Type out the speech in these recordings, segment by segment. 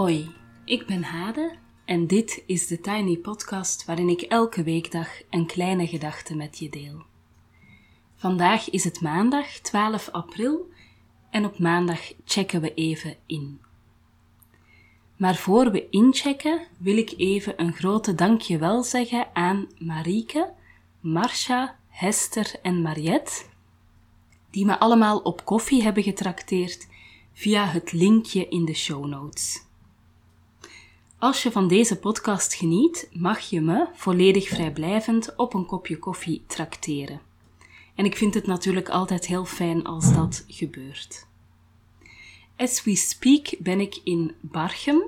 Hoi, ik ben Hade en dit is de Tiny Podcast waarin ik elke weekdag een kleine gedachte met je deel. Vandaag is het maandag 12 april en op maandag checken we even in. Maar voor we inchecken wil ik even een grote dankjewel zeggen aan Marieke, Marcia, Hester en Mariette, die me allemaal op koffie hebben getrakteerd via het linkje in de show notes. Als je van deze podcast geniet, mag je me volledig vrijblijvend op een kopje koffie trakteren. En ik vind het natuurlijk altijd heel fijn als dat gebeurt. As we speak ben ik in Barchem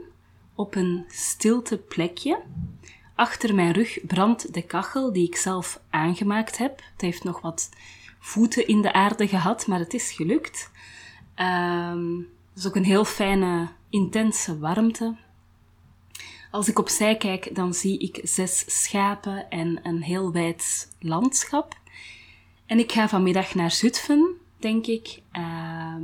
op een stilte plekje. Achter mijn rug brandt de kachel die ik zelf aangemaakt heb. Het heeft nog wat voeten in de aarde gehad, maar het is gelukt. Um, het is ook een heel fijne, intense warmte. Als ik opzij kijk, dan zie ik zes schapen en een heel wijd landschap. En ik ga vanmiddag naar Zutphen, denk ik. Uh,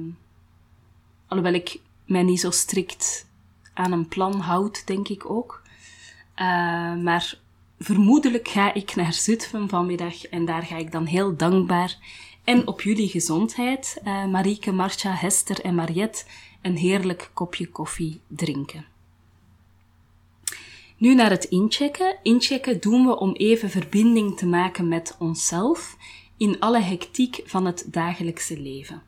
alhoewel ik mij niet zo strikt aan een plan houd, denk ik ook. Uh, maar vermoedelijk ga ik naar Zutphen vanmiddag en daar ga ik dan heel dankbaar en op jullie gezondheid, uh, Marieke, Marcia, Hester en Mariette, een heerlijk kopje koffie drinken. Nu naar het inchecken. Inchecken doen we om even verbinding te maken met onszelf in alle hectiek van het dagelijkse leven.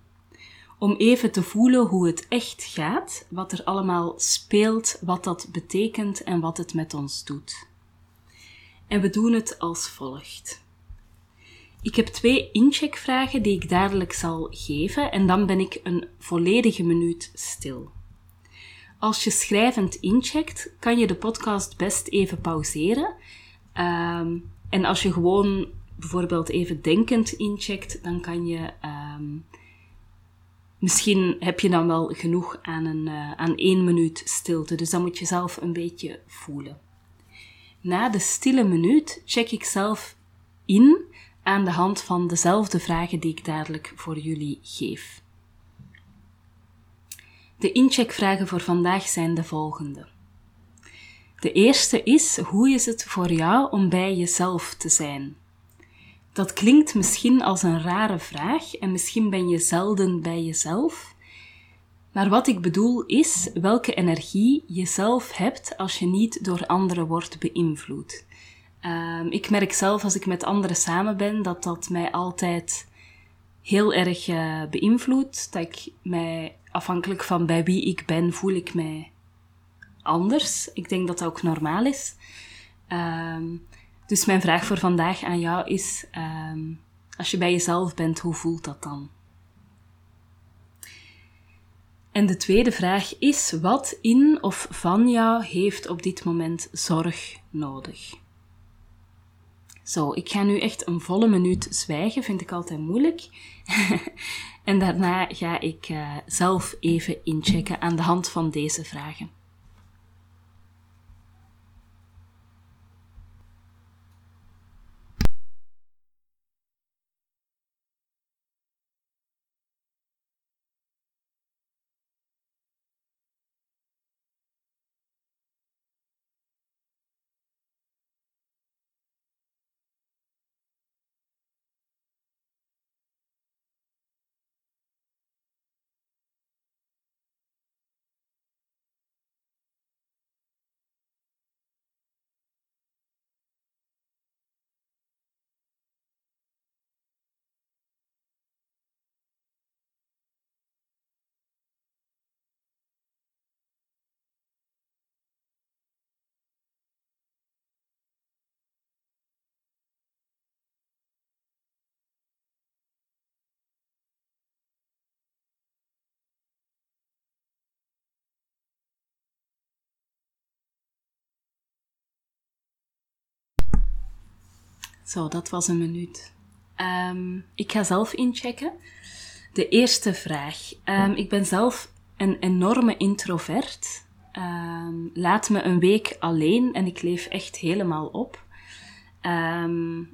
Om even te voelen hoe het echt gaat, wat er allemaal speelt, wat dat betekent en wat het met ons doet. En we doen het als volgt. Ik heb twee incheckvragen die ik dadelijk zal geven en dan ben ik een volledige minuut stil. Als je schrijvend incheckt, kan je de podcast best even pauzeren. Um, en als je gewoon bijvoorbeeld even denkend incheckt, dan kan je. Um, misschien heb je dan wel genoeg aan, een, uh, aan één minuut stilte. Dus dan moet je zelf een beetje voelen. Na de stille minuut check ik zelf in aan de hand van dezelfde vragen die ik dadelijk voor jullie geef. De incheckvragen voor vandaag zijn de volgende. De eerste is: hoe is het voor jou om bij jezelf te zijn? Dat klinkt misschien als een rare vraag en misschien ben je zelden bij jezelf. Maar wat ik bedoel is welke energie je zelf hebt als je niet door anderen wordt beïnvloed. Um, ik merk zelf als ik met anderen samen ben dat dat mij altijd heel erg uh, beïnvloedt. Dat ik mij afhankelijk van bij wie ik ben, voel ik mij anders. Ik denk dat dat ook normaal is. Um, dus mijn vraag voor vandaag aan jou is: um, als je bij jezelf bent, hoe voelt dat dan? En de tweede vraag is: wat in of van jou heeft op dit moment zorg nodig? Zo, ik ga nu echt een volle minuut zwijgen, vind ik altijd moeilijk. en daarna ga ik uh, zelf even inchecken aan de hand van deze vragen. Zo, dat was een minuut. Um, ik ga zelf inchecken. De eerste vraag. Um, ik ben zelf een enorme introvert. Um, laat me een week alleen en ik leef echt helemaal op.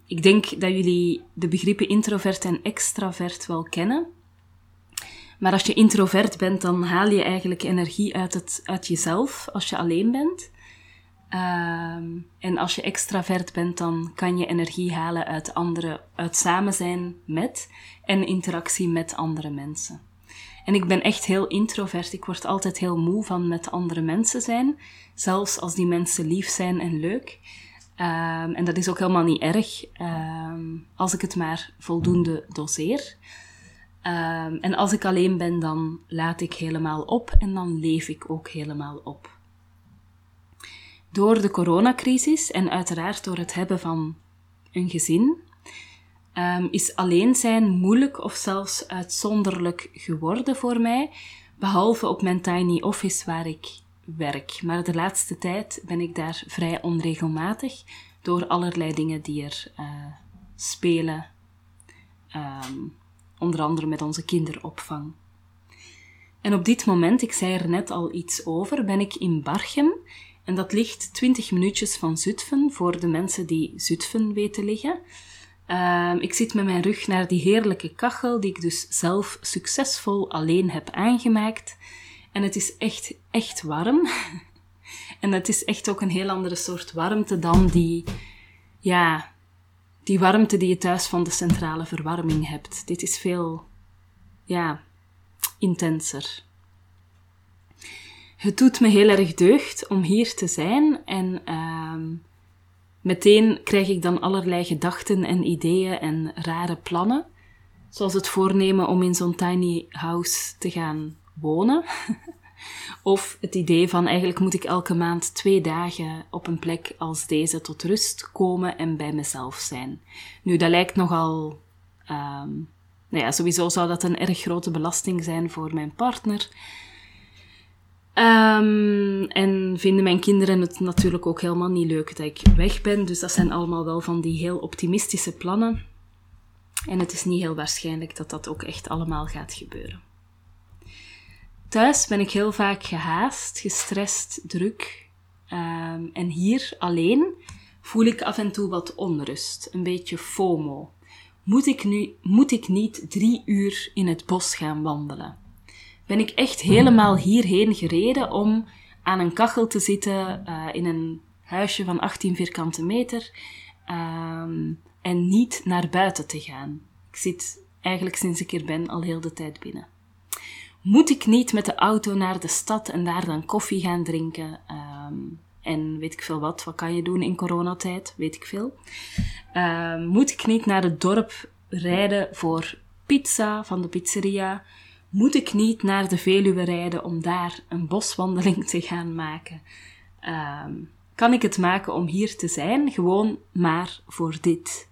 ik denk dat jullie de begrippen introvert en extravert wel kennen. Maar als je introvert bent, dan haal je eigenlijk energie uit, het, uit jezelf als je alleen bent. Ehm, en als je extravert bent, dan kan je energie halen uit anderen, uit samen zijn met en interactie met andere mensen. En ik ben echt heel introvert. Ik word altijd heel moe van met andere mensen zijn, zelfs als die mensen lief zijn en leuk. Ehm, en dat is ook helemaal niet erg, ehm, als ik het maar voldoende doseer. en als ik alleen ben, dan laat ik helemaal op en dan leef ik ook helemaal op. Door de coronacrisis en uiteraard door het hebben van een gezin, um, is alleen zijn moeilijk of zelfs uitzonderlijk geworden voor mij, behalve op mijn tiny office waar ik werk. Maar de laatste tijd ben ik daar vrij onregelmatig door allerlei dingen die er uh, spelen, um, onder andere met onze kinderopvang. En op dit moment, ik zei er net al iets over, ben ik in Barchem en dat ligt 20 minuutjes van Zutphen, voor de mensen die Zutphen weten liggen. Uh, ik zit met mijn rug naar die heerlijke kachel, die ik dus zelf succesvol alleen heb aangemaakt. En het is echt, echt warm. en het is echt ook een heel andere soort warmte dan die, ja, die warmte die je thuis van de centrale verwarming hebt. Dit is veel, ja, intenser het doet me heel erg deugd om hier te zijn en uh, meteen krijg ik dan allerlei gedachten en ideeën en rare plannen. Zoals het voornemen om in zo'n tiny house te gaan wonen. of het idee van eigenlijk moet ik elke maand twee dagen op een plek als deze tot rust komen en bij mezelf zijn. Nu, dat lijkt nogal. Um, nou ja, sowieso zou dat een erg grote belasting zijn voor mijn partner. Um, en vinden mijn kinderen het natuurlijk ook helemaal niet leuk dat ik weg ben. Dus dat zijn allemaal wel van die heel optimistische plannen. En het is niet heel waarschijnlijk dat dat ook echt allemaal gaat gebeuren. Thuis ben ik heel vaak gehaast, gestrest, druk. Um, en hier alleen voel ik af en toe wat onrust, een beetje FOMO. Moet ik, nu, moet ik niet drie uur in het bos gaan wandelen? Ben ik echt helemaal hierheen gereden om aan een kachel te zitten uh, in een huisje van 18 vierkante meter um, en niet naar buiten te gaan. Ik zit eigenlijk sinds ik hier ben al heel de tijd binnen. Moet ik niet met de auto naar de stad en daar dan koffie gaan drinken? Um, en weet ik veel wat, wat kan je doen in coronatijd? Weet ik veel. Um, moet ik niet naar het dorp rijden voor pizza van de pizzeria? Moet ik niet naar de Veluwe rijden om daar een boswandeling te gaan maken? Um, kan ik het maken om hier te zijn, gewoon maar voor dit?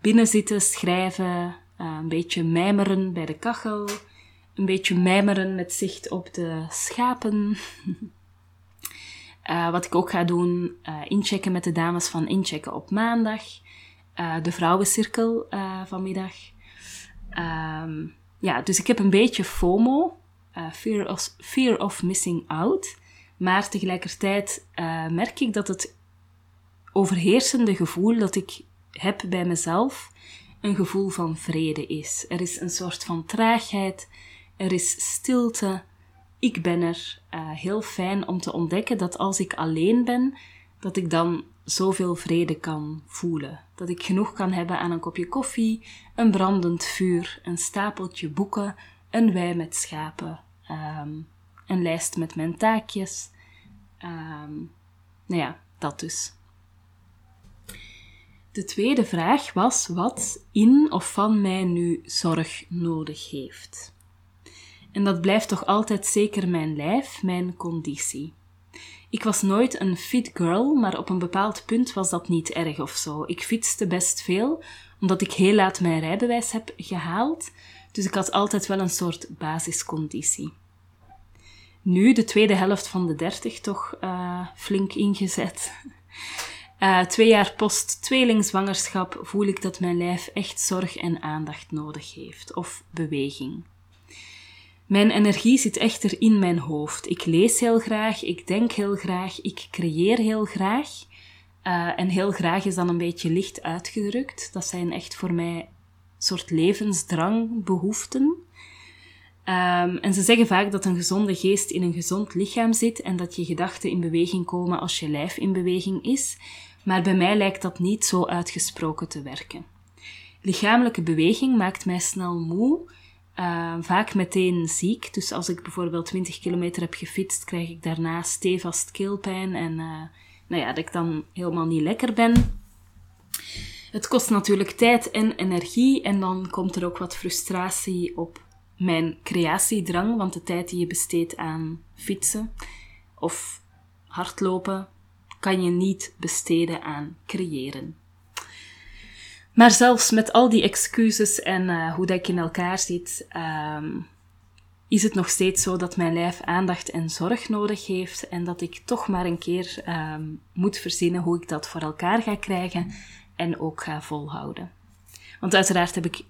Binnenzitten, schrijven, uh, een beetje mijmeren bij de kachel, een beetje mijmeren met zicht op de schapen. uh, wat ik ook ga doen, uh, inchecken met de dames van Inchecken op maandag, de vrouwencirkel vanmiddag. Um, ja, dus ik heb een beetje FOMO, uh, fear, of, fear of missing out. Maar tegelijkertijd uh, merk ik dat het overheersende gevoel dat ik heb bij mezelf een gevoel van vrede is. Er is een soort van traagheid, er is stilte. Ik ben er. Uh, heel fijn om te ontdekken dat als ik alleen ben, dat ik dan zoveel vrede kan voelen. Dat ik genoeg kan hebben aan een kopje koffie, een brandend vuur, een stapeltje boeken, een wei met schapen, um, een lijst met mijn taakjes. Um, nou ja, dat dus. De tweede vraag was wat in of van mij nu zorg nodig heeft. En dat blijft toch altijd zeker mijn lijf, mijn conditie. Ik was nooit een fit girl, maar op een bepaald punt was dat niet erg of zo. Ik fietste best veel, omdat ik heel laat mijn rijbewijs heb gehaald, dus ik had altijd wel een soort basisconditie. Nu, de tweede helft van de dertig, toch uh, flink ingezet. Uh, twee jaar post tweelingzwangerschap voel ik dat mijn lijf echt zorg en aandacht nodig heeft, of beweging. Mijn energie zit echter in mijn hoofd. Ik lees heel graag, ik denk heel graag, ik creëer heel graag. Uh, en heel graag is dan een beetje licht uitgedrukt. Dat zijn echt voor mij soort levensdrang, behoeften. Ehm, en ze zeggen vaak dat een gezonde geest in een gezond lichaam zit en dat je gedachten in beweging komen als je lijf in beweging is. Maar bij mij lijkt dat niet zo uitgesproken te werken. Lichamelijke beweging maakt mij snel moe, uh, vaak meteen ziek. Dus als ik bijvoorbeeld 20 kilometer heb gefietst, krijg ik daarna stevast keelpijn en uh, nou ja, dat ik dan helemaal niet lekker ben. Het kost natuurlijk tijd en energie en dan komt er ook wat frustratie op mijn creatiedrang, want de tijd die je besteedt aan fietsen of hardlopen, kan je niet besteden aan creëren. Maar zelfs met al die excuses en uh, hoe dat ik in elkaar zit, um, is het nog steeds zo dat mijn lijf aandacht en zorg nodig heeft en dat ik toch maar een keer um, moet verzinnen hoe ik dat voor elkaar ga krijgen en ook ga volhouden. Want uiteraard heb ik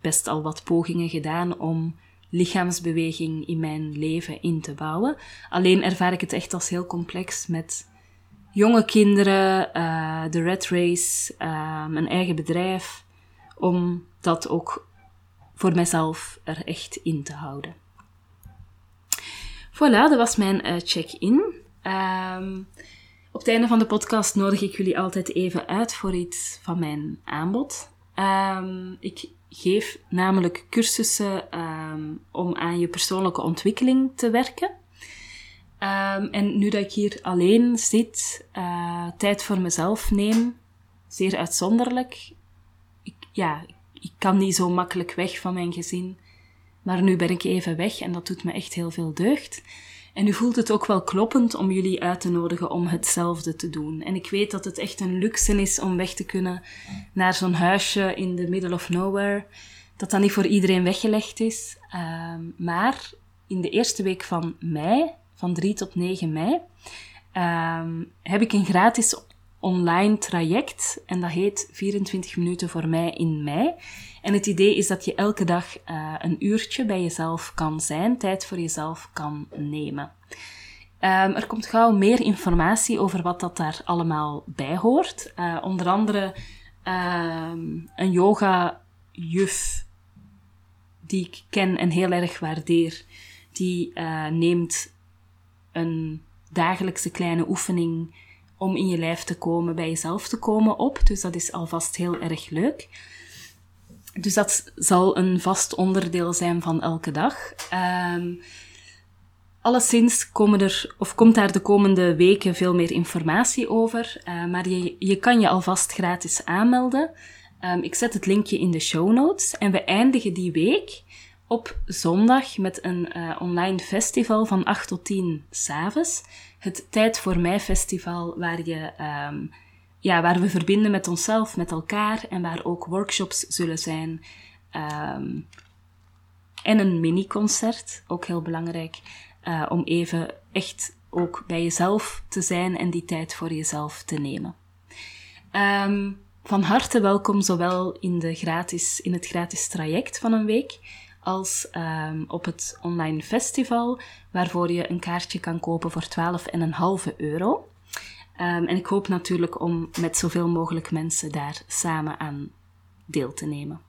best al wat pogingen gedaan om lichaamsbeweging in mijn leven in te bouwen. Alleen ervaar ik het echt als heel complex met jonge kinderen, uh, de red race, uh, mijn eigen bedrijf, om dat ook voor mezelf er echt in te houden. Voilà, dat was mijn uh, check-in. Um, op het einde van de podcast nodig ik jullie altijd even uit voor iets van mijn aanbod. Um, ik geef namelijk cursussen um, om aan je persoonlijke ontwikkeling te werken. Um, en nu dat ik hier alleen zit, uh, tijd voor mezelf neem, zeer uitzonderlijk. Ik, ja, ik kan niet zo makkelijk weg van mijn gezin. Maar nu ben ik even weg en dat doet me echt heel veel deugd. En nu voelt het ook wel kloppend om jullie uit te nodigen om hetzelfde te doen. En ik weet dat het echt een luxe is om weg te kunnen naar zo'n huisje in the middle of nowhere. Dat dat niet voor iedereen weggelegd is. Um, maar in de eerste week van mei, van 3 tot 9 mei, um, heb ik een gratis online traject en dat heet 24 minuten voor mij in mei. En het idee is dat je elke dag uh, een uurtje bij jezelf kan zijn, tijd voor jezelf kan nemen. Um, er komt gauw meer informatie over wat dat daar allemaal bij hoort. Uh, onder andere um, een yoga-juf die ik ken en heel erg waardeer, die uh, neemt een dagelijkse kleine oefening om in je lijf te komen, bij jezelf te komen op. Dus dat is alvast heel erg leuk. Dus dat zal een vast onderdeel zijn van elke dag. Um, alleszins komen er, of komt daar de komende weken veel meer informatie over. Uh, maar je, je kan je alvast gratis aanmelden. Um, ik zet het linkje in de show notes. En we eindigen die week op zondag met een uh, online festival van 8 tot 10 s'avonds. Het Tijd voor Mij festival, waar, je, um, ja, waar we verbinden met onszelf, met elkaar en waar ook workshops zullen zijn. Um, en een mini-concert, ook heel belangrijk, uh, om even echt ook bij jezelf te zijn en die tijd voor jezelf te nemen. Um, van harte welkom zowel in, de gratis, in het gratis traject van een week als um, op het online festival, waarvoor je een kaartje kan kopen voor 12,5 euro. Um, en ik hoop natuurlijk om met zoveel mogelijk mensen daar samen aan deel te nemen.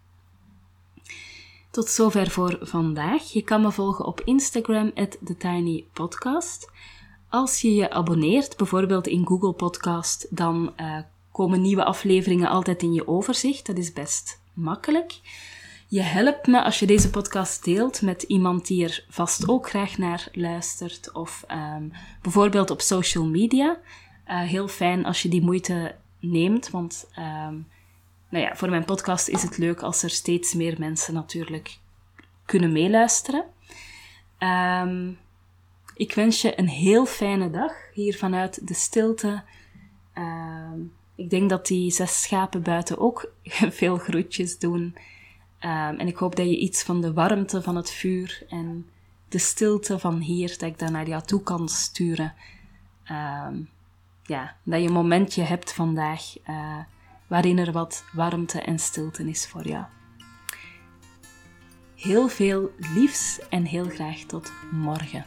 Tot zover voor vandaag. Je kan me volgen op Instagram, TheTinyPodcast. Als je je abonneert, bijvoorbeeld in Google Podcast, dan uh, komen nieuwe afleveringen altijd in je overzicht. Dat is best makkelijk. Je helpt me als je deze podcast deelt met iemand die er vast ook graag naar luistert. Of um, bijvoorbeeld op social media. Uh, heel fijn als je die moeite neemt. Want um, nou ja, voor mijn podcast is het leuk als er steeds meer mensen natuurlijk kunnen meeluisteren. Um, ik wens je een heel fijne dag hier vanuit de stilte. ik denk dat die zes schapen buiten ook veel groetjes doen. Um, en ik hoop dat je iets van de warmte van het vuur en de stilte van hier, dat ik daar naar jou toe kan sturen. Um, ja, dat je een momentje hebt vandaag uh, waarin er wat warmte en stilte is voor jou. Heel veel liefs en heel graag tot morgen.